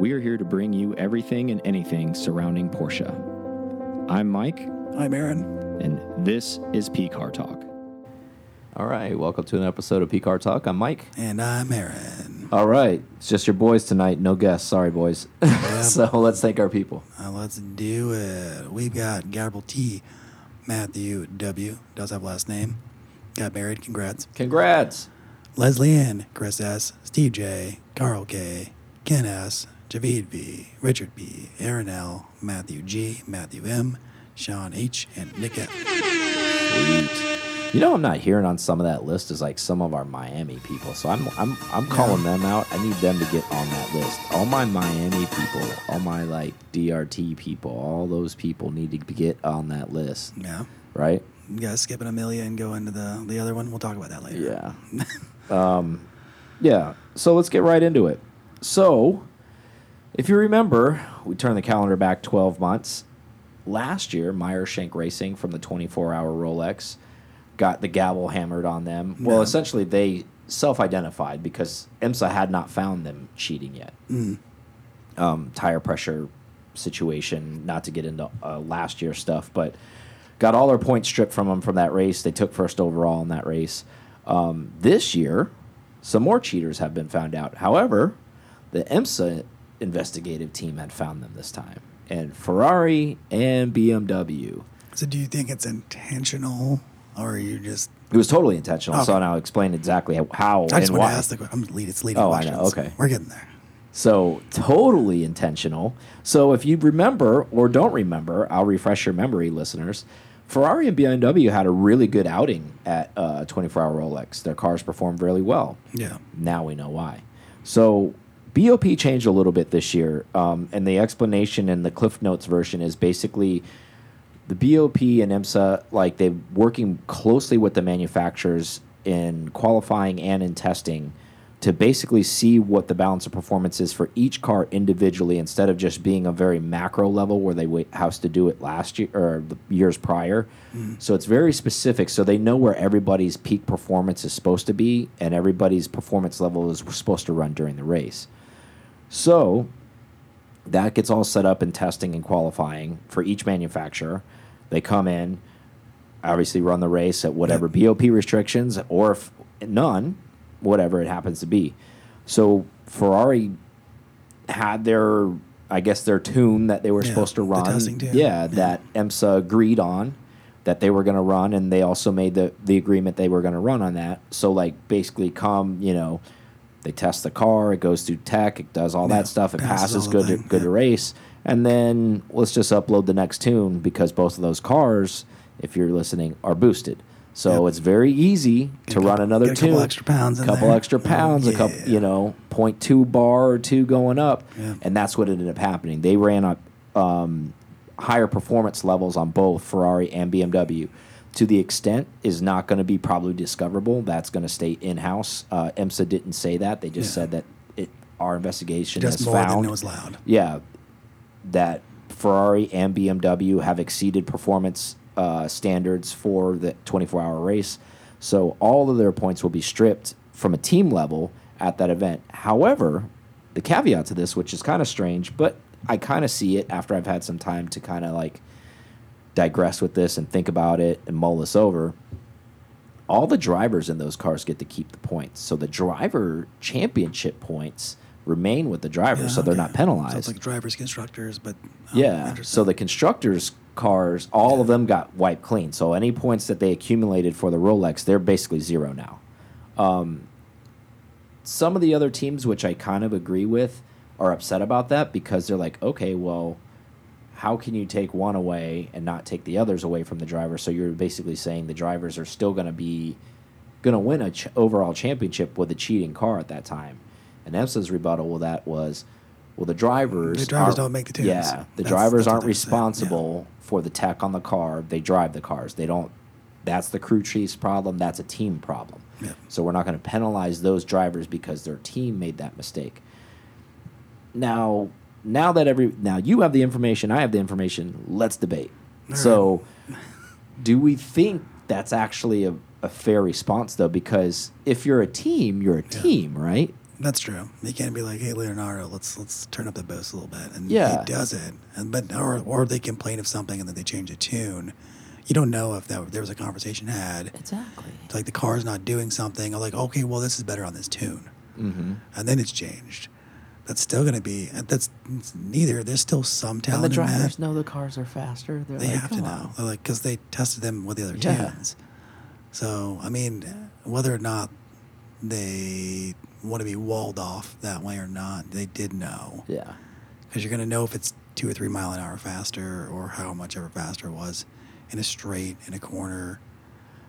We are here to bring you everything and anything surrounding Porsche. I'm Mike, I'm Aaron. and this is P Car Talk. All right, welcome to an episode of P Car Talk. I'm Mike. And I'm Aaron. All right, it's just your boys tonight. No guests. Sorry, boys. so let's thank our people. Uh, let's do it. We've got Gabriel T. Matthew W. Does have last name. Got married. Congrats. Congrats. Leslie Ann, Chris S., Steve J., Carl K., Ken S., Javid V., Richard B., Aaron L., Matthew G., Matthew M., Sean H., and Nick F. Sweet. You know, I'm not hearing on some of that list is like some of our Miami people. So I'm I'm I'm calling them out. I need them to get on that list. All my Miami people, all my like DRT people, all those people need to get on that list, Yeah. right? You guys skipping Amelia and go into the, the other one? We'll talk about that later. Yeah. um, yeah. So let's get right into it. So, if you remember, we turn the calendar back 12 months. Last year, Meyer Shank Racing from the 24 hour Rolex got the gavel hammered on them. Well, essentially, they self identified because IMSA had not found them cheating yet. Um, tire pressure situation, not to get into uh, last year's stuff, but got all their points stripped from them from that race. They took first overall in that race. Um, this year, some more cheaters have been found out. However, the IMSA investigative team had found them this time, and Ferrari and BMW. So do you think it's intentional or are you just It was totally intentional. So now I'll explain exactly how, I just and want why. to ask the question. I'm lead, it's leading Oh, I know, okay. We're getting there. So totally intentional. So if you remember or don't remember, I'll refresh your memory, listeners. Ferrari and BMW had a really good outing at uh, 24 Hour Rolex. Their cars performed really well. Yeah. Now we know why. So BOP changed a little bit this year, um, and the explanation in the Cliff Notes version is basically the BOP and IMSA like they're working closely with the manufacturers in qualifying and in testing to basically see what the balance of performance is for each car individually instead of just being a very macro level where they house to do it last year or the years prior. So it's very specific so they know where everybody's peak performance is supposed to be and everybody's performance level is supposed to run during the race. So that gets all set up in testing and qualifying for each manufacturer. They come in, obviously run the race at whatever BOP restrictions or if none, whatever it happens to be. So Ferrari had their, I guess, their tune that they were Yeah, supposed to run. testing. Yeah, Yeah. that IMSA agreed on that they were going to run, and they also made the the agreement they were going to run on that. So like basically, come you know, they test the car, it goes through tech, it does all Yeah, that stuff, it passes passes good to, good yeah. to race, and then let's just upload the next tune because both of those cars, if you're listening, are boosted. So Yep. it's very easy Get to a run another a couple extra pounds couple extra pounds, a couple, you know, point two bar or two going up, Yeah. and that's what ended up happening. They ran up um, higher performance levels on both Ferrari and BMW. To the extent is not going to be probably discoverable. That's going to stay in house. Uh, IMSA didn't say that. They just Yeah. said that it our investigation Just has found than was loud. yeah, that Ferrari and BMW have exceeded performance uh, standards for the 24 hour race. So all of their points will be stripped from a team level at that event. However, the caveat to this, which is kind of strange, but I kind of see it after I've had some time to kind of like digress with this and think about it and mull this over. All the drivers in those cars get to keep the points. So the driver championship points remain with the drivers, so they're okay. not penalized. So it's like drivers, constructors, but oh, Yeah. So the constructors' cars, all of them got wiped clean. So any points that they accumulated for the Rolex, they're basically zero now. Um, some of the other teams, which I kind of agree with, are upset about that because they're like, okay, well, how can you take one away and not take the others away from the driver? So you're basically saying the drivers are still going to be going to win a ch overall championship with a cheating car at that time. And IMSA's rebuttal with that was, well, the drivers The drivers don't make the tunes. Yeah, the That's- drivers that's aren't they're yeah. responsible for the tech on the car. They drive the cars. They don't. That's the crew chief's problem. That's a team problem. Yeah. So we're not going to penalize those drivers because their team made that mistake. Now, now that every now you have the information, I have the information. Let's debate. So, do we think that's actually a, a fair response though? Because if you're a team, you're a team, right? That's true. You can't be like, "Hey, Leonardo, let's let's turn up the bass a little bit," and Yeah. he does it. And but or or they complain of something and then they change the tune. You don't know if that there was a conversation had. Exactly. It's like the car's not doing something. I'm like, okay, well, this is better on this tune, Mm-hmm. and then it's changed. That's still going to be. Uh, that's neither. There's still some And talent the in drivers know the cars are faster. They're They like, have to "Come know. They're like, because they tested them with the other Yeah. tunes. So I mean, whether or not they want to be walled off that way or not, they did know Yeah. because you're going to know if it's two or three mile an hour faster or how much ever faster it was in a straight in a corner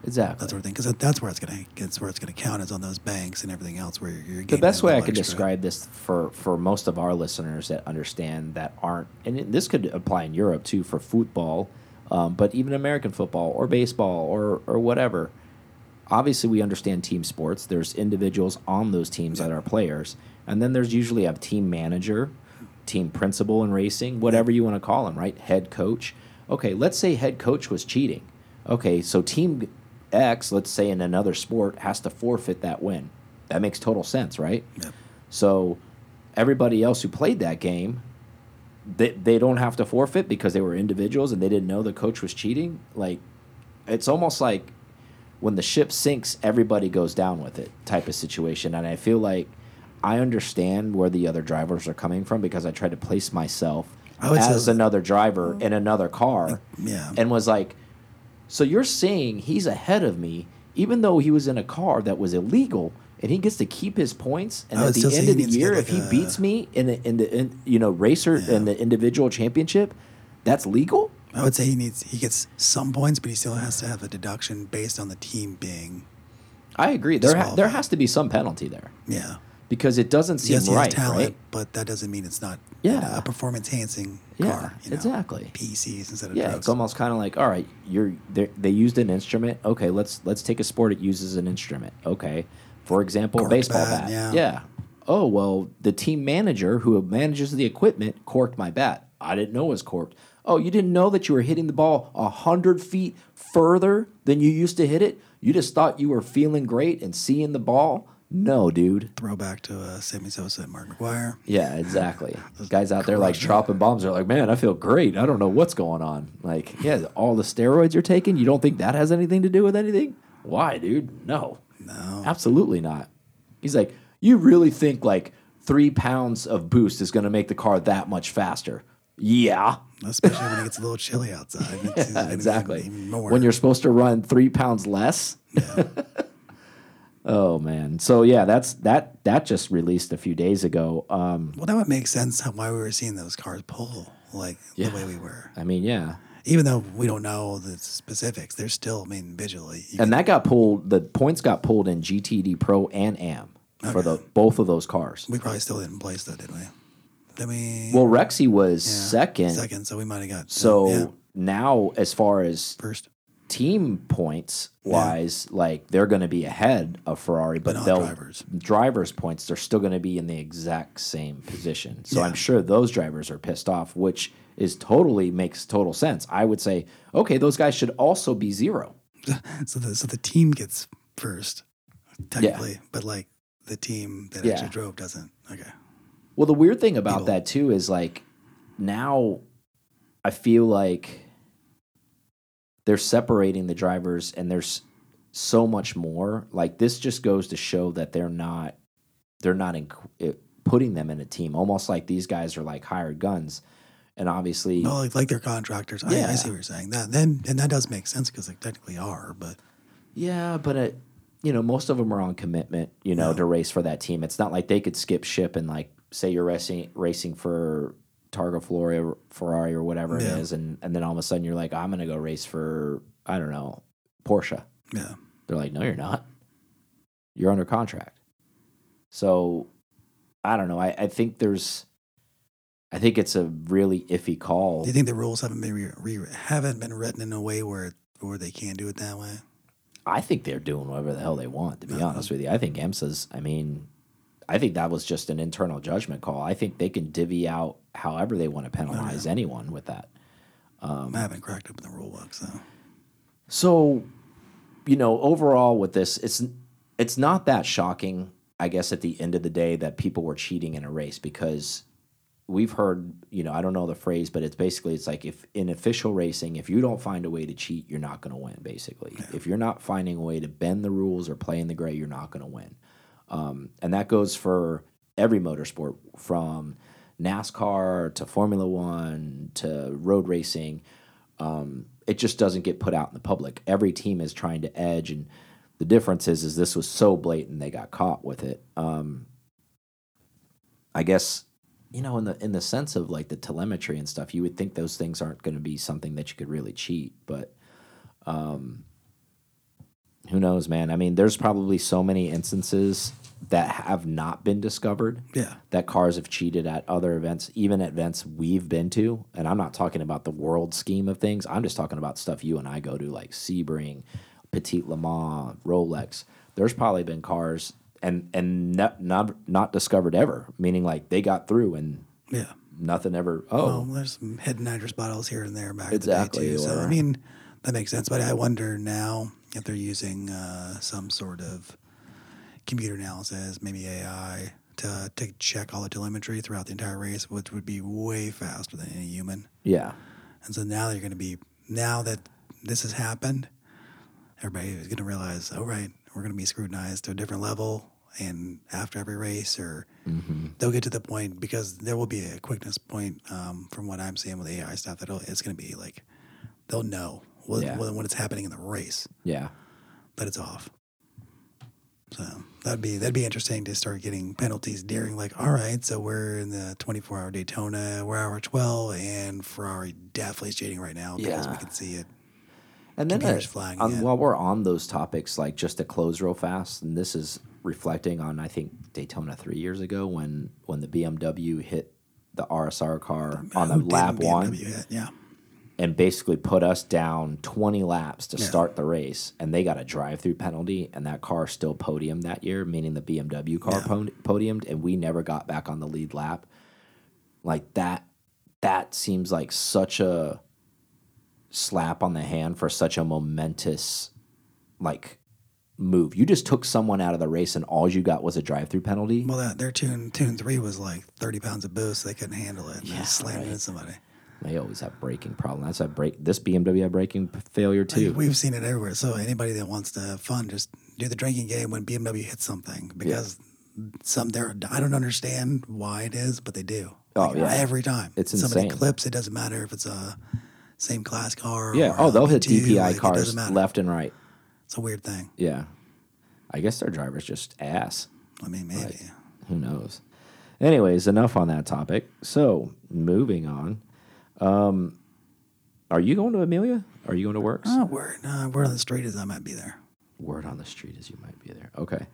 Exactly. that sort of thing because that's where it's going to that's where it's going to count is on those banks and everything else where you're, the best way I could describe this for for most of our listeners that understand that aren't, and this could apply in Europe too for football, um, but even American football or baseball or or whatever. Obviously, we understand team sports. There's individuals on those teams that are players, and then there's usually a team manager, team principal in racing, whatever you want to call him, right? Head coach. Okay, let's say head coach was cheating. Okay, so team X, let's say in another sport, has to forfeit that win. That makes total sense, right? Yep. So everybody else who played that game, they, they don't have to forfeit because they were individuals and they didn't know the coach was cheating. Like, it's almost like when the ship sinks, everybody goes down with it type of situation. And I feel like I understand where the other drivers are coming from because I tried to place myself as another driver in another car yeah and was like, so you're saying he's ahead of me, even though he was in a car that was illegal, and he gets to keep his points. And I at the end of the year, get if he a- beats me in the in the in, you know racer in the individual championship, that's legal. I would say he needs he gets some points but he still has to have a deduction based on the team being I agree. There ha there has to be some penalty there yeah because it doesn't seem yes, right, talent, right? but that doesn't mean it's not Yeah. a performance enhancing Yeah, car. You know, exactly. PCs instead of Yeah, drugs. it's almost kind of like, all right, you're they they used an instrument. Okay, let's let's take a sport it uses an instrument. Okay, for example, Corked baseball bat, bat. yeah. Oh well, the team manager who manages the equipment corked my bat. I didn't know it was corked. Oh, you didn't know that you were hitting the ball a hundred feet further than you used to hit it. You just thought you were feeling great and seeing the ball. No, dude. Throwback to uh, Sammy Sosa and Mark McGwire. Yeah, exactly. Those guys out there like dropping bombs are like, man, I feel great. I don't know what's going on. Like, yeah, all the steroids you're taking, you don't think that has anything to do with anything? Why, dude? No, No, absolutely not. He's like, you really think like three pounds of boost is going to make the car that much faster? Yeah, especially when it gets a little chilly outside. Even- exactly. When you're supposed to run three pounds less. oh man. So yeah, that's that. That just released a few days ago. Um, well, that would make sense how, why we were seeing those cars pull like Yeah. the way we were. I mean, yeah. Even though we don't know the specifics, there's still, I mean, visually. And that got pulled. The points got pulled in GTD Pro and AM for the both of those cars. we probably still didn't place though, did we? Did we? Well, Rexy was Yeah, second. Second, so we might have got. So yeah, now, as far as first. Team points wise, like they're going to be ahead of Ferrari, but not they'll drivers. drivers points they're still going to be in the exact same position. So Yeah. I'm sure those drivers are pissed off, which is totally makes total sense. I would say, okay, those guys should also be zero. So the so the team gets first, technically, but like the team that Yeah. actually drove doesn't. Okay. Well, the weird thing about People. that too is like now I feel like they're separating the drivers and there's so much more. Like this just goes to show that they're not they're not in, eh, putting them in a team almost like these guys are like hired guns. And obviously No, like, like they're contractors. I, Yeah. I see what you're saying. That then and that does make sense because they technically are, but Yeah, but it, you know, most of them are on commitment, you know, Yeah. to race for that team. It's not like they could skip ship and like say you're racing racing for Targa Florio, Ferrari or whatever Yeah. it is, and and then all of a sudden you're like, I'm gonna go race for I don't know Porsche. yeah. They're like, no, you're not. You're under contract. So I don't know. I, I think there's, I think it's a really iffy call. Do you think the rules haven't been re, re, haven't been written in a way where where they can't do it that way? I think they're doing whatever the hell they want, to be Uh-huh. honest with you. I think IMSA's, I mean, I think that was just an internal judgment call. I think they can divvy out however they want to penalize anyone with that. Um, I haven't cracked open the rule book, so So, you know, overall with this, it's it's not that shocking. I guess at the end of the day that people were cheating in a race because we've heard, you know, I don't know the phrase, but it's basically it's like if in official racing, if you don't find a way to cheat, you're not going to win. Basically, if you're not finding a way to bend the rules or play in the gray, you're not going to win. Um, and that goes for every motorsport from NASCAR to Formula One to road racing. Um, it just doesn't get put out in the public. Every team is trying to edge, and the difference is, is this was so blatant they got caught with it. Um, I guess you know, in the in the sense of like the telemetry and stuff, you would think those things aren't going to be something that you could really cheat, but um, who knows, man? I mean, there's probably so many instances that have not been discovered. Yeah. That cars have cheated at other events, even at events we've been to. And I'm not talking about the world scheme of things. I'm just talking about stuff you and I go to, like Sebring, Petit Le Mans, Rolex. There's probably been cars and and not not, not discovered ever, meaning like they got through and Yeah. nothing ever. Oh, Well, there's some hidden nitrous bottles here and there back Exactly, in the day too. So I mean, that makes sense. But I wonder now if they're using uh, some sort of computer analysis, maybe AI, to to check all the telemetry throughout the entire race, which would be way faster than any human. yeah, And so now you're going to be now that this has happened, everybody is going to realize, oh right, we're going to be scrutinized to a different level. And after every race, or they'll get to the point because there will be a quickness point um, from what I'm seeing with AI stuff that it's going to be like they'll know when, Yeah. when, it's happening in the race yeah, that it's off. So that'd be that'd be interesting to start getting penalties during like, all right, so we're in the 24 hour Daytona, we're hour 12, and Ferrari definitely is cheating right now because we can see it. And then uh, flagging on, while we're on those topics, like just to close real fast, and this is reflecting on I think Daytona three years ago when when the BMW hit the RSR car on the Who didn't lap one hit? Yeah. And basically put us down 20 laps to Yeah. start the race, and they got a drive-through penalty, and that car still podiumed that year, meaning the BMW car Yeah. pod- podiumed, and we never got back on the lead lap. Like that, that seems like such a slap on the hand for such a momentous, like move. You just took someone out of the race, and all you got was a drive-through penalty. Well, that their tune tune three was like 30 pounds of boost. They couldn't handle it. And Yeah, they slammed right. into somebody. They always have braking problem. That's a break. This BMW had braking failure Like, too. We've seen it everywhere. So anybody that wants to have fun, just do the drinking game when BMW hits something because some there. I don't understand why it is, but they do. Oh, Like, yeah. every time It's somebody insane. clips. It doesn't matter if it's a same class car. Yeah. Oh, they'll hit B2, DPI like, cars left and right. It's a weird thing. Yeah. I guess their driver's just ass. I mean, maybe. Who knows? Anyways, enough on that topic. So, moving on. Um, are you going to Amelia? Are you going to Works? Oh, word. Uh, word on the street is I might be there. Word on the street is you might be there. Okay.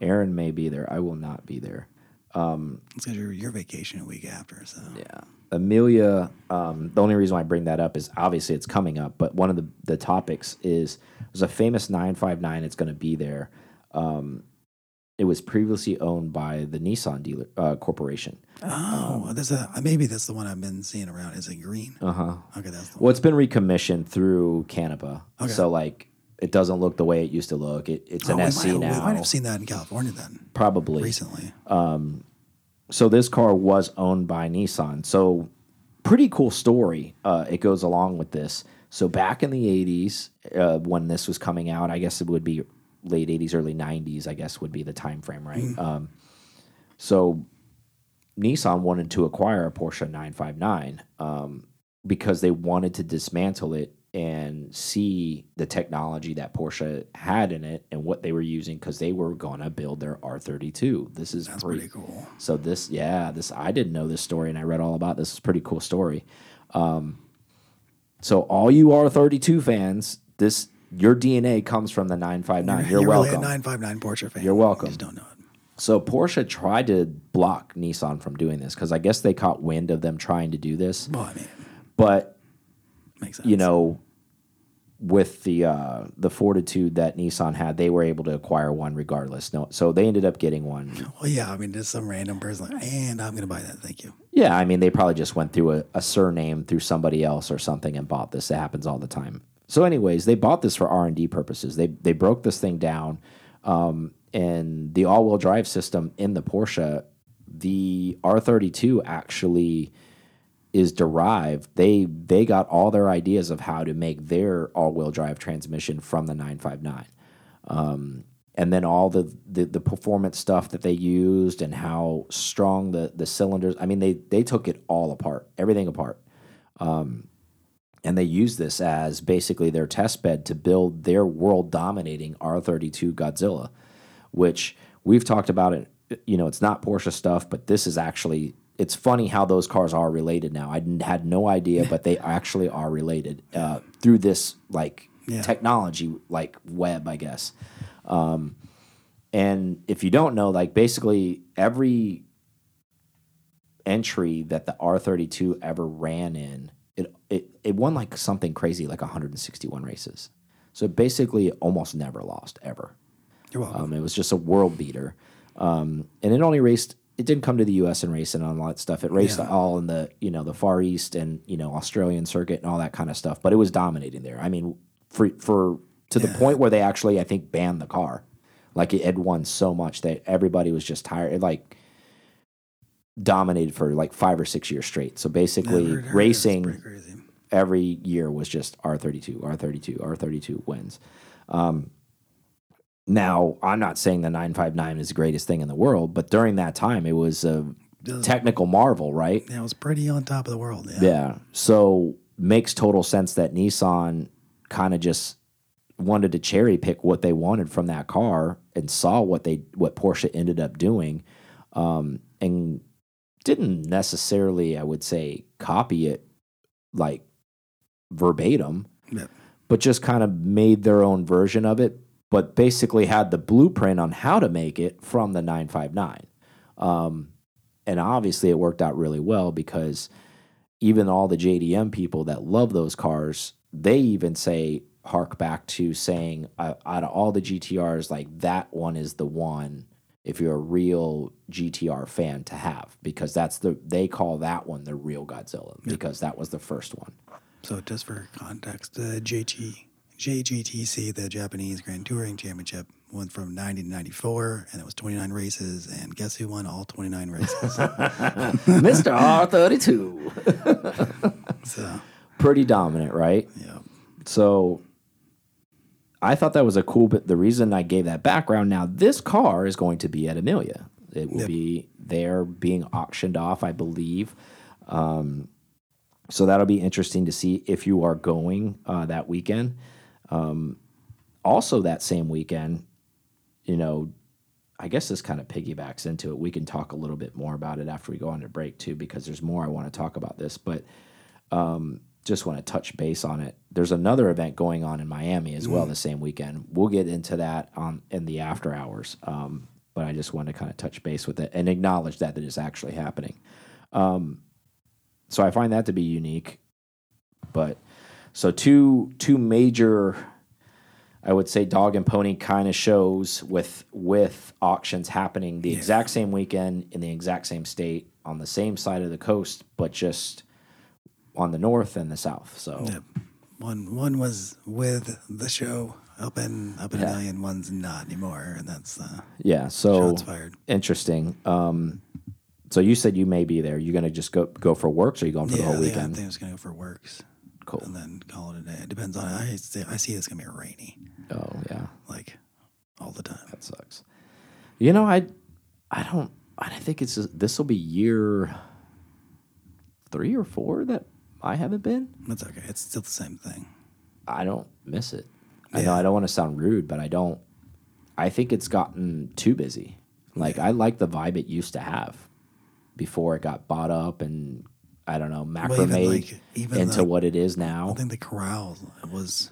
Aaron may be there. I will not be there. Um, it's because you're your vacation a week after. So Yeah. Amelia, um, the only reason why I bring that up is obviously it's coming up, but one of the, the topics is there's a famous 959 it's going to be there. Um, it was previously owned by the Nissan dealer uh, corporation. Oh, there's a maybe that's the one I've been seeing around. Is it green? Uh huh. Okay, that's the Well, it's been recommissioned through Canepa, Okay. so like it doesn't look the way it used to look. It, it's one. an Oh, we SC might, now, We might have seen that in California then probably. recently. Um, so this car was owned by Nissan. So pretty cool story. Uh, it goes along with this. So back in the '80s, uh, when this was coming out, I guess it would be late '80s, early '90s. I guess would be the time frame, right? Um, so Nissan wanted to acquire a Porsche 959 um, because they wanted to dismantle it and see the technology that Porsche had in it and what they were using because they were going to build their R32. This is That's pretty, pretty cool. so this, yeah, this I didn't know this story, and I read all about this. It's a pretty cool story. Um, so all you R32 fans, this your DNA comes from the 959. You're, You're welcome. really a 959 Porsche fan. You're welcome. You just don't know it. So Porsche tried to block Nissan from doing this because I guess they caught wind of them trying to do this. Well, I mean, But makes sense. you know, with the uh, the fortitude that Nissan had, they were able to acquire one regardless. No, so they ended up getting one. Well, yeah. I mean, just some random person like, and I'm gonna buy that. Thank you. Yeah, I mean, they probably just went through a, a surname through somebody else or something and bought this. It happens all the time. So, anyways, they bought this for R and D purposes. They they broke this thing down, um, and the all-wheel drive system in the Porsche, the R32 actually is derived. They they got all their ideas of how to make their all-wheel drive transmission from the 959. Um, and then all the, the the performance stuff that they used and how strong the the cylinders. I mean, they they took it all apart, everything apart. Um, and they use this as basically their test bed to build their world dominating R32 Godzilla, which we've talked about it. You know, it's not Porsche stuff, but this is actually. It's funny how those cars are related now. I had no idea, but they actually are related uh, through this like Yeah. technology, like web, I guess. Um, and if you don't know, like basically every entry that the R32 ever ran in, it it, won like something crazy, like 161 races. So it basically almost never lost ever. You're welcome. Um, it was just a world beater, um, and it only raced. It didn't come to the U.S. and race and all that stuff. It raced Yeah. all in the you know the Far East and you know Australian circuit and all that kind of stuff. But it was dominating there. I mean, for for to the point where they actually I think banned the car. Like it had won so much that everybody was just tired. It like dominated for like five or six years straight. So basically, Never heard of it. It's racing every year was just R32, R32, R32 wins. Um, now, I'm not saying the 959 is the greatest thing in the world, but during that time, it was a technical marvel, right? Yeah, it was pretty on top of the world. Yeah. Yeah. So makes total sense that Nissan kind of just wanted to cherry pick what they wanted from that car and saw what they what Porsche ended up doing, um, and didn't necessarily, I would say, copy it like verbatim, Yep. but just kind of made their own version of it. But basically had the blueprint on how to make it from the 959. Um, and obviously it worked out really well because even all the JDM people that love those cars, they even say hark back to saying uh, out of all the GTRs, like that one is the one if you're a real GTR fan to have because that's the they call that one the real Godzilla because that was the first one. So just for context, the JG, JGTC, the Japanese Grand Touring Championship, went from 90 to 94, and it was 29 races. And guess who won all 29 races? Mr. R32. so, Pretty dominant, right? yeah. So I thought that was a cool bit. The reason I gave that background now, this car is going to be at Amelia. It will Yep. be there being auctioned off, I believe. Um, so that'll be interesting to see if you are going uh, that weekend. Um, also, that same weekend, you know, I guess this kind of piggybacks into it. We can talk a little bit more about it after we go on to break too, because there's more I want to talk about this. But um, just want to touch base on it. There's another event going on in Miami as well the same weekend. We'll get into that on in the after hours. Um, but I just want to kind of touch base with it and acknowledge that that is actually happening. Um, so I find that to be unique. But so two two major, I would say, dog and pony kind of shows with with auctions happening the exact same weekend in the exact same state on the same side of the coast, but just on the north and the south. So Yep. One one was with the show up in up in Yeah. Amelia. One's not anymore, and that's uh, yeah, so interesting. Um, so you said you may be there. You're gonna just go go for works, or you going for the yeah, whole they- I think I was gonna go for works Cool. and then call it a day. It depends on. I see, I see it's gonna be rainy, Oh yeah, like all the time. that sucks. You know, I I don't I think it's this will be year three or four that I haven't been. That's okay. It's still the same thing. I don't miss it. I know Yeah. I don't want to sound rude, but I don't. I think it's gotten too busy. Like I like the vibe it used to have before it got bought up and I don't know macrame even like even into like, what it is now. I think the corral was.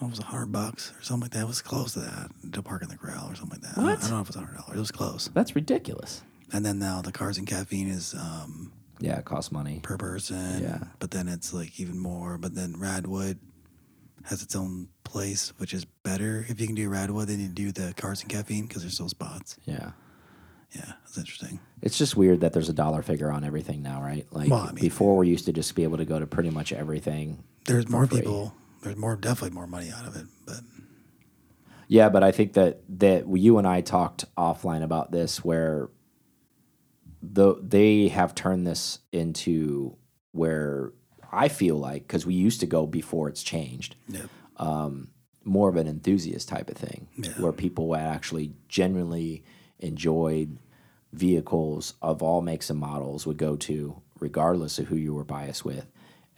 It was a hundred bucks or something like that. It was close to that to park in the corral or something like that. I don't- What? I don't know if it was a hundred dollars. It was close. That's ridiculous. And then now the cars and caffeine is um, Yeah, it costs money. per person. Yeah. But then it's like even more. But then Radwood has its own place, which is better. If you can do Radwood, then you do the cars and caffeine because there's still spots. Yeah. Yeah, that's interesting. It's just weird that there's a dollar figure on everything now, right? Like Well, I mean- before, we used to just be able to go to pretty much everything. There's more free. people. There's more, definitely more money out of it. But Yeah, but I think that that you and I talked offline about this, where the they have turned this into where I feel like because we used to go before it's changed, Yeah. Um, more of an enthusiast type of thing, Yeah. where people actually genuinely enjoyed vehicles of all makes and models would go to, regardless of who you were biased with,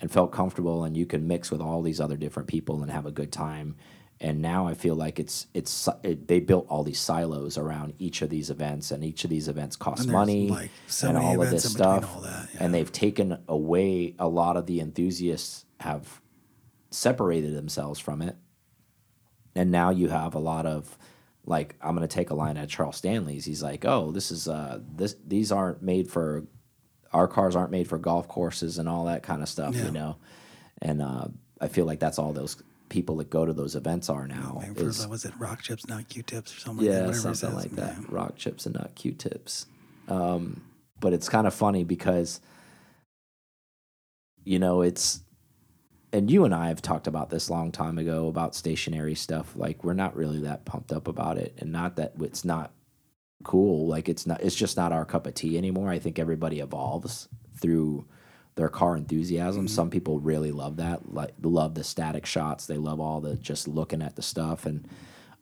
and felt comfortable, and you could mix with all these other different people and have a good time. And now I feel like it's it's it, they built all these silos around each of these events, and each of these events cost money like, so and all of this stuff. all that, yeah. And they've taken away a lot of the enthusiasts have separated themselves from it and now you have a lot of like I'm going to take a line at Charles Stanley's. He's like, "Oh, this is uh this these aren't made for our cars aren't made for golf courses and all that kind of stuff, Yeah. you know." And uh, I feel like that's all those people that go to those events are now. Maybe is- was it rock chips, not Q-tips, or something? yeah, like that, something like that. Yeah. Rock chips and not Q-tips. Um, but it's kind of funny because, you know, it's, and you and I have talked about this long time ago about stationary stuff. Like we're not really that pumped up about it, and not that it's not cool. Like it's not. It's just not our cup of tea anymore. I think everybody evolves through their car enthusiasm. Some people really love that, like love the static shots. They love all the just looking at the stuff and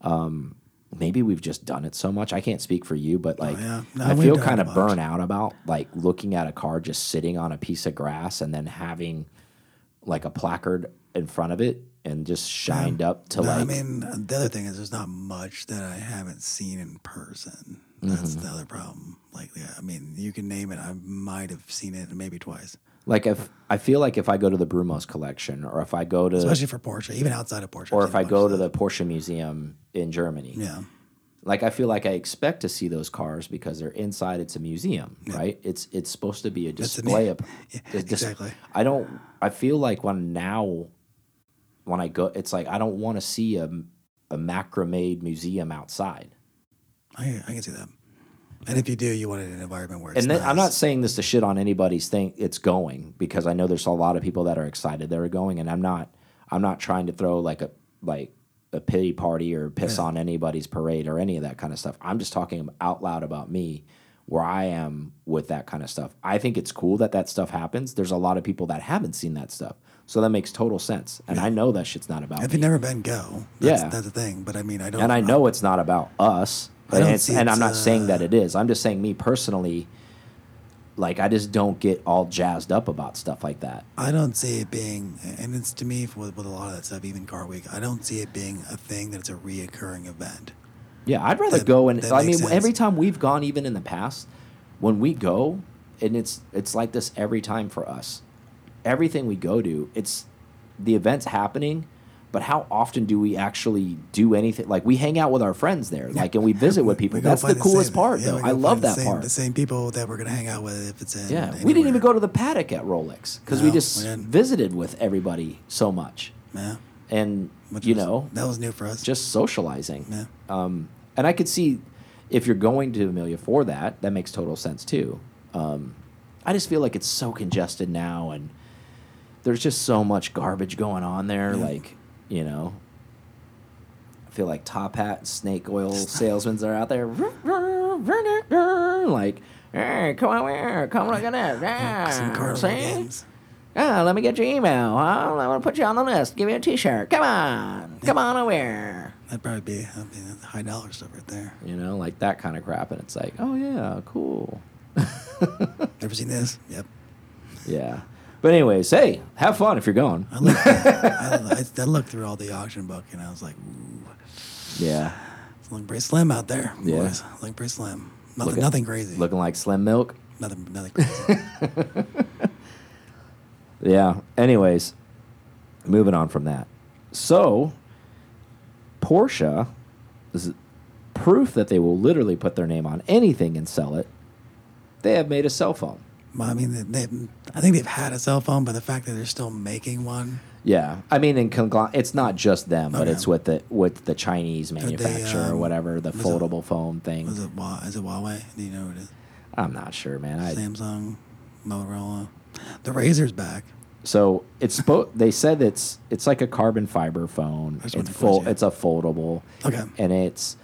um, maybe we've just done it so much. I can't speak for you, but like yeah. No, I feel kind of burnt out about like looking at a car just sitting on a piece of grass and then having like a placard in front of it and just shined up to No, like I mean, the other thing is there's not much that I haven't seen in person. That's Mm-hmm. the other problem. Like, yeah, I mean, you can name it. I might have seen it maybe twice, like if I feel like if I go to the Brumos collection or if I go to especially for Porsche, even outside of Porsche. or if a I go to the Porsche Museum in Germany. yeah, like I feel like I expect to see those cars because they're inside. It's a museum, right? It's it's supposed to be a a display of. Yeah, it's dis- exactly. I don't. I feel like when now, when I go, it's like I don't want to see a a macrame museum outside. I, I can see that. And if you do, you want it in an environment where it's And then, I'm not saying this to shit on anybody's thing. It's going because I know there's a lot of people that are excited that are going, and I'm not. I'm not trying to throw like a like a pity party or piss on anybody's parade or any of that kind of stuff. I'm just talking out loud about me, where I am with that kind of stuff. I think it's cool that that stuff happens. There's a lot of people that haven't seen that stuff, so that makes total sense. And I know that shit's not about If you've never been, go. That's, Yeah. that's the thing. But I mean, I don't. and I know it's not about us. I And, don't it's, see and I'm not saying that uh, it is. I'm just saying me personally, like I just don't get all jazzed up about stuff like that. I don't see it being, and it's to me with, with a lot of that stuff, even Car Week. I don't see it being a thing that's a reoccurring event. Yeah, I'd rather That- go and I mean sense. every time we've gone, even in the past, when we go, and it's it's like this every time for us. Everything we go to, it's the event's happening, but how often do we actually do anything? Like we hang out with our friends there, like and we visit with people. That's the coolest same- part, yeah, though. I love that same, part. The same people that we're gonna hang out with if it's in. Yeah, we didn't even go to the paddock at Rolex because we just we visited with everybody so much, Yeah, and which you was- know, that was new for us. just socializing. Yeah. Um, and I could see if you're going to Amelia for that, that makes total sense too. Um, I just feel like it's so congested now, and there's just so much garbage going on there. Like, you know, I feel like top hat snake oil salesmen are out there, like, hey, come on here, come look at this, yeah, see? Ah, let me get your email. Huh? I'm gonna put you on the list. Give you a T-shirt. Come on, come on over here. That'd probably be I mean, high dollar stuff right there. You know, like that kind of crap, and it's like, oh yeah, cool. Ever seen this? Yep. Yeah. But anyways, hey, have fun if you're going. I looked, I, I, looked through all the auction book and I was like, ooh, Yeah. it's looking pretty slim out there, Yeah. boys. Looking pretty slim. Nothing, Looking- nothing crazy. Looking like Slim Milk. nothing, nothing crazy. Yeah. Anyways, moving on from that. So, Porsche this is proof that they will literally put their name on anything and sell it. They have made a cell phone. I mean, they, they, I think they've had a cell phone, but the fact that they're still making one, Yeah, I mean, in congl- it's not just them, but Okay. it's with the with the Chinese they, manufacturer or um, whatever, the was it- foldable phone thing. was it is it Huawei? Do you know what it is? I'm not sure, man. I, Samsung, Motorola. The Razr's back. So it's they said it's it's like a carbon fiber phone. It's full. It's a foldable. Okay. And it's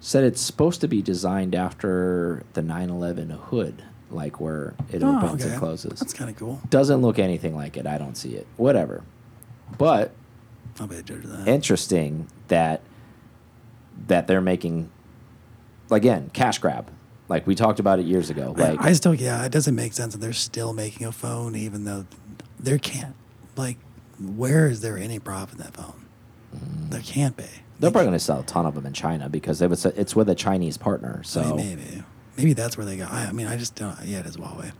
said it's supposed to be designed after the 911 hood, like where it Oh, opens okay. and closes. That's kind of cool. Doesn't look anything like it. I don't see it. Whatever. But I'll be a judge of that. interesting that that they're making again cash grab. Like we talked about it years ago. Like I still, yeah, it doesn't make sense that they're still making a phone, even though there can't. Like, where is there any profit in that phone? Mm-hmm. There can't be. they're probably going to sell a ton of them in China because it's with a Chinese partner. So I mean, maybe, maybe that's where they go. I, I mean, I just don't. Yeah, it is Huawei.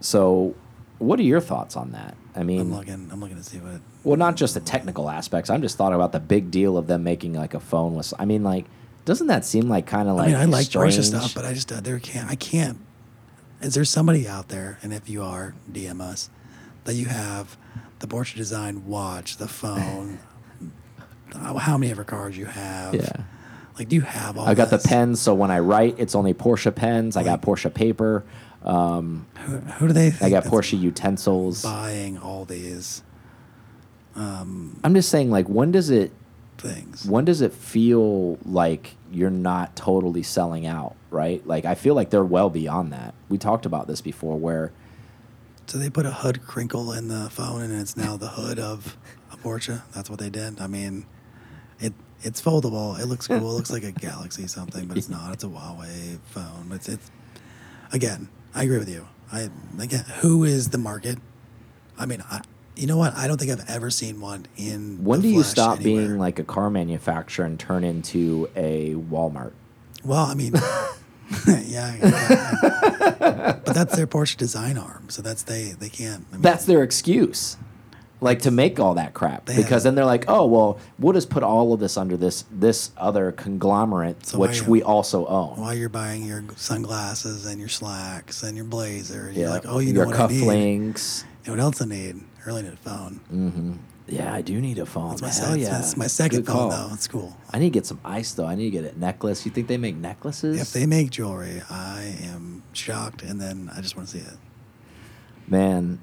so what are your thoughts on that? I mean, I'm looking. I'm looking to see what. well, not just the technical aspects. I'm just thought about the big deal of them making like a phone with. I mean, like, doesn't that seem like kind of like I mean, I like strange? stuff, but I just uh, there can't. I can't. Is there somebody out there, and if you are, DM us, that you have the Porsche design watch, the phone, how how many ever cars you have? Yeah. Like, do you have all? I got the pens, so when I write, it's only Porsche pens. I got Porsche paper. Um, Who, who do they? Think I got Porsche utensils. buying all these I'm just saying, like, when does it things. when does it feel like you're not totally selling out, right? Like, I feel like they're well beyond that. We talked about this before, where So they put a hood crinkle in the phone, and it's now the hood of a Porsche. That's what they did. I mean, it's foldable. It looks cool. It looks like a Galaxy something, but it's not. It's a Huawei phone. It's it's again. I agree with you. I again, who is the market? I mean, I you know what? I don't think I've ever seen one in. when do you stop being like a car manufacturer and turn into a Walmart? Well, I mean, yeah, yeah, yeah. but that's their Porsche design arm, so that's they they can't. I mean, That's their excuse. Like to make all that crap They because then they're like, oh well, we'll just put all of this under this this other conglomerate, So which you- we also own. while you're buying your sunglasses and your slacks and your blazer, yeah, you're like, oh, you your know what I need? cufflinks. You know what else I need? I really need a phone. Mm-hmm. Yeah, I do need a phone. That's my, Hell sec- yeah, that's my second Good phone, call. though. It's cool. I need to get some ice though. I need to get a necklace. You think they make necklaces? If they make jewelry, I am shocked, and then I just want to see it. Man,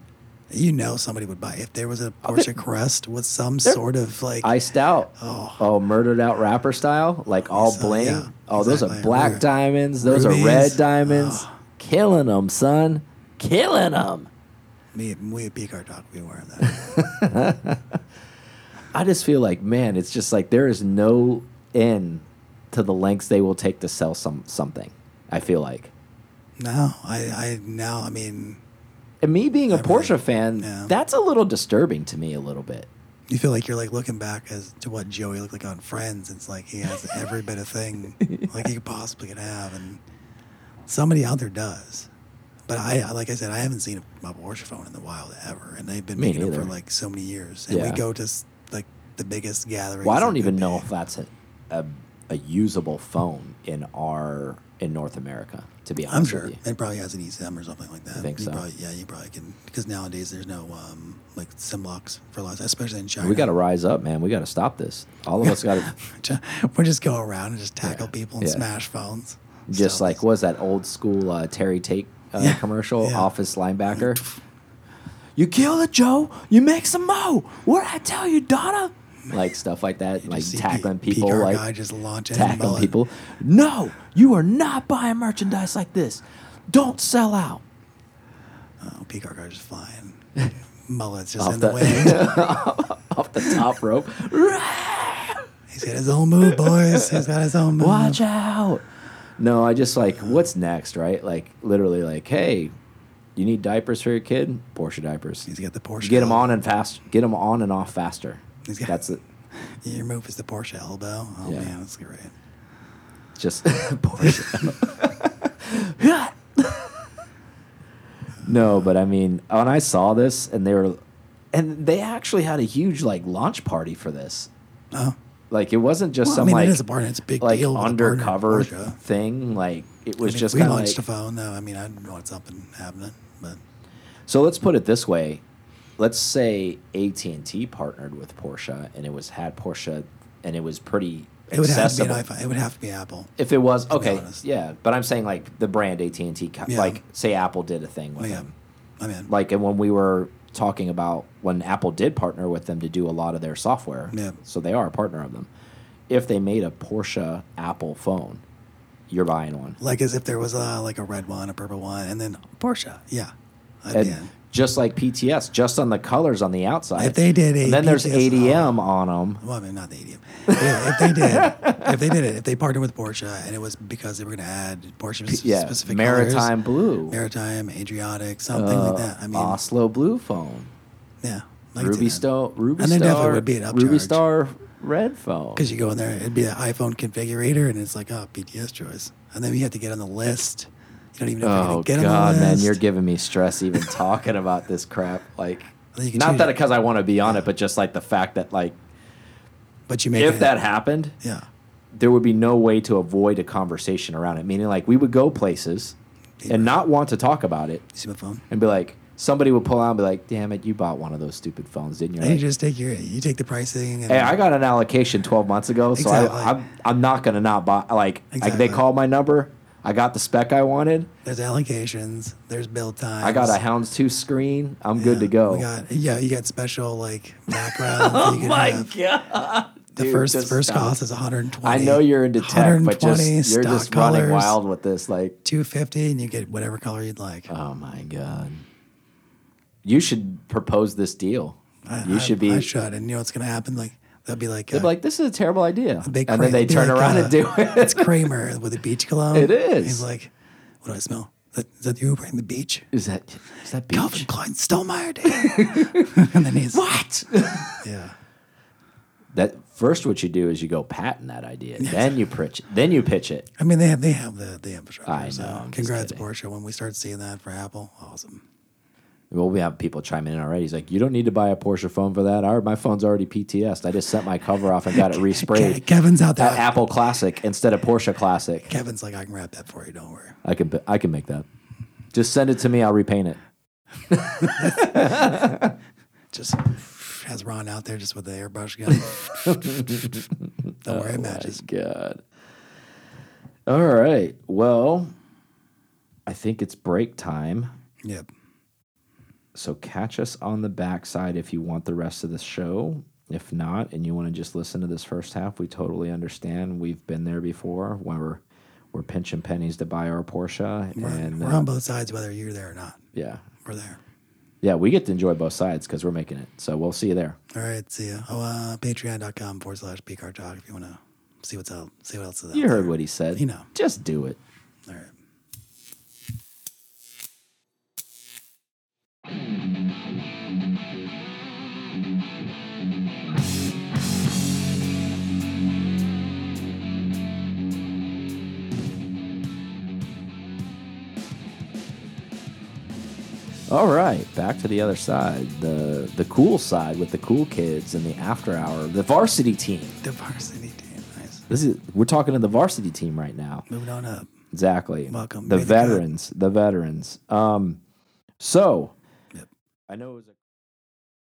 You know, somebody would buy if there was a Porsche bet- Crest with some sort of like iced out. Oh. Oh, murdered out rapper style, like all So, bling. yeah, oh, those are exactly. black Ru- diamonds. Those rubies. are red diamonds. Oh. Killing them, son. Killing them. me, we at P Car Talk, we wearing that. I just feel like, man, it's just like there is no end to the lengths they will take to sell some something. I feel like. no, I, I now, I mean, And me being a really- Porsche fan, yeah. that's a little disturbing to me a little bit. you feel like you're like looking back as to what Joey looked like on Friends. It's like he has every bit of thing like he possibly could have, and somebody out there does. But I, like I said, I haven't seen a, a Porsche phone in the wild ever, and they've been Me making them for neither. like so many years. And Yeah. we go to s- like the biggest gatherings. Well, I don't even know if that's a, a a usable phone in our in North America. To be honest I'm sure it probably has an eSIM or something like that. I think you so? Probably, yeah, you probably can because nowadays there's no um, like SIM locks for a lots, especially in China. We got to rise up, man. We got to stop this. All of us got to we just go around and just tackle Yeah. people and Yeah. smash phones. just So like was that old school uh, Terry Tate uh, Yeah. commercial, office linebacker. You kill it, Joe. You make some mo. What I tell you, Donna? Like stuff like that, like tackling P- people, like guy just launching tackling people. No, you are not buying merchandise like this. Don't sell out. Oh, P-car guy just flying. Mullets just Off in the, the- wind. Off the top rope. He's got his own move, boys. He's got his own move. Watch out. No, I just like, what's next, right? Like, literally, like, hey, you need diapers for your kid? Porsche diapers. He's got the Porsche. Get them on and fast. Get them on and off faster. He's got- That's it. Your move is the Porsche elbow. Oh Yeah. man, that's great. Just Porsche. no, but I mean, when I saw this and they were, and they actually had a huge like launch party for this. Oh, Like it wasn't just well, I some mean, like it is a partner. It's a big like deal. with a partner undercover thing. Like it I was mean, just we launched like. a phone. though. I mean, I want something happening, but So let's put it this way. Let's say AT and T partnered with Porsche, and it was had Porsche, and it was pretty it would have to be an iPhone. It would have to be Apple. If it was okay, yeah, but I'm saying like the brand AT and T, Yeah. like say Apple did a thing with Oh, yeah. them. I'm in. Like, and when we were talking about when Apple did partner with them to do a lot of their software, Yeah. so they are a partner of them. If they made a Porsche Apple phone, you're buying one. Like as if there was a like a red one, a purple one, and then Porsche. Yeah, I'd be And in. Just like PTS, just on the colors on the outside. If they did a and then there's PTS ADM on them. Well, I mean, not the ADM. Yeah, if they did, if they did it, if they partnered with Porsche, and it was because they were going to add Porsche sp- Yeah, specific maritime colors, blue, maritime, Adriatic, something uh, like that. I mean, Oslo blue phone, yeah, see Ruby. Star, Ruby And Star, definitely would be an Ruby upcharge. Star red phone. Because you go in there, it'd be an iPhone configurator, and it's like, oh, PTS choice, and then you have to get on the list. You don't even know if you're Oh to get on God, the man, you're giving me stress even talking about this crap. Like, not that because I want to be on it, but just like the fact that like but you make if that happened, yeah, there would be no way to avoid a conversation around it. Meaning, like we would go places and not want to talk about it, you see my phone. and be like, somebody would pull out and be like, "Damn it, you bought one of those stupid phones, didn't you?" And you just take your, you take the pricing. And Hey, I got an allocation 12 months ago, so Exactly. I, I'm, I'm not going to not buy. Like, I, Exactly. they called my number. I got the spec I wanted. There's allocations. There's build time. I got a Houndstooth screen. I'm good to go. We got yeah, you got special like background. you oh can have. god! The Dude, first first stop. cost is 120. I know you're into tech, but just you're just running wild with this. Like, 250, and you get whatever color you'd like. oh my god! You should propose this deal. I- you I- should be. I should, and you know what's gonna happen? Like they'll be like, They'd uh, be like, "This is a terrible idea," and big then they turn like, around uh, and do it. it's. Kramer with a beach cologne. It is. He's like, what do I smell? Is that, is that you wearing the beach? is that is that beach? Calvin Klein Stonemeyer Day. and then he's What? yeah. That first, what you do is you go patent that idea. Then you pitch. it. Then you pitch it. I mean, they have they have the the infrastructure. I so know, I'm congrats. Porsche. When we start seeing that for Apple, awesome. Well, we have people chiming in already. He's like, "You don't need to buy a Porsche phone for that. I, my phone's already PTS. I just sent my cover off and got it resprayed Kevin's out there. Apple Classic instead of Porsche Classic. Kevin's like, I can wrap that for you. Don't worry. I can I can make that. Just send it to me. I'll repaint it. Just has Ron out there just with the airbrush gun. Don't worry, it oh matches. My God. All right. Well, I think it's break time. Yep. So catch us on the backside if you want the rest of the show. If not, and you want to just listen to this first half, we totally understand. We've been there before when we're we're pinching pennies to buy our Porsche, We're, and we're uh, on both sides, whether you're there or not. yeah, We're there. yeah, we get to enjoy both sides because we're making it. So we'll see you there. All right. See you. Oh, uh, patreon.com forward slash talk if you want to see what's out, see what else is out You heard there. what he said. You know. just do it. All right. All right, back to the other side, the the cool side with the cool kids and the after hour, the varsity team. The varsity team. Nice. This is we're talking to the varsity team right now. Moving on up. Exactly. Welcome. The Made the veterans, the veterans. Um, so Yep. I know it was a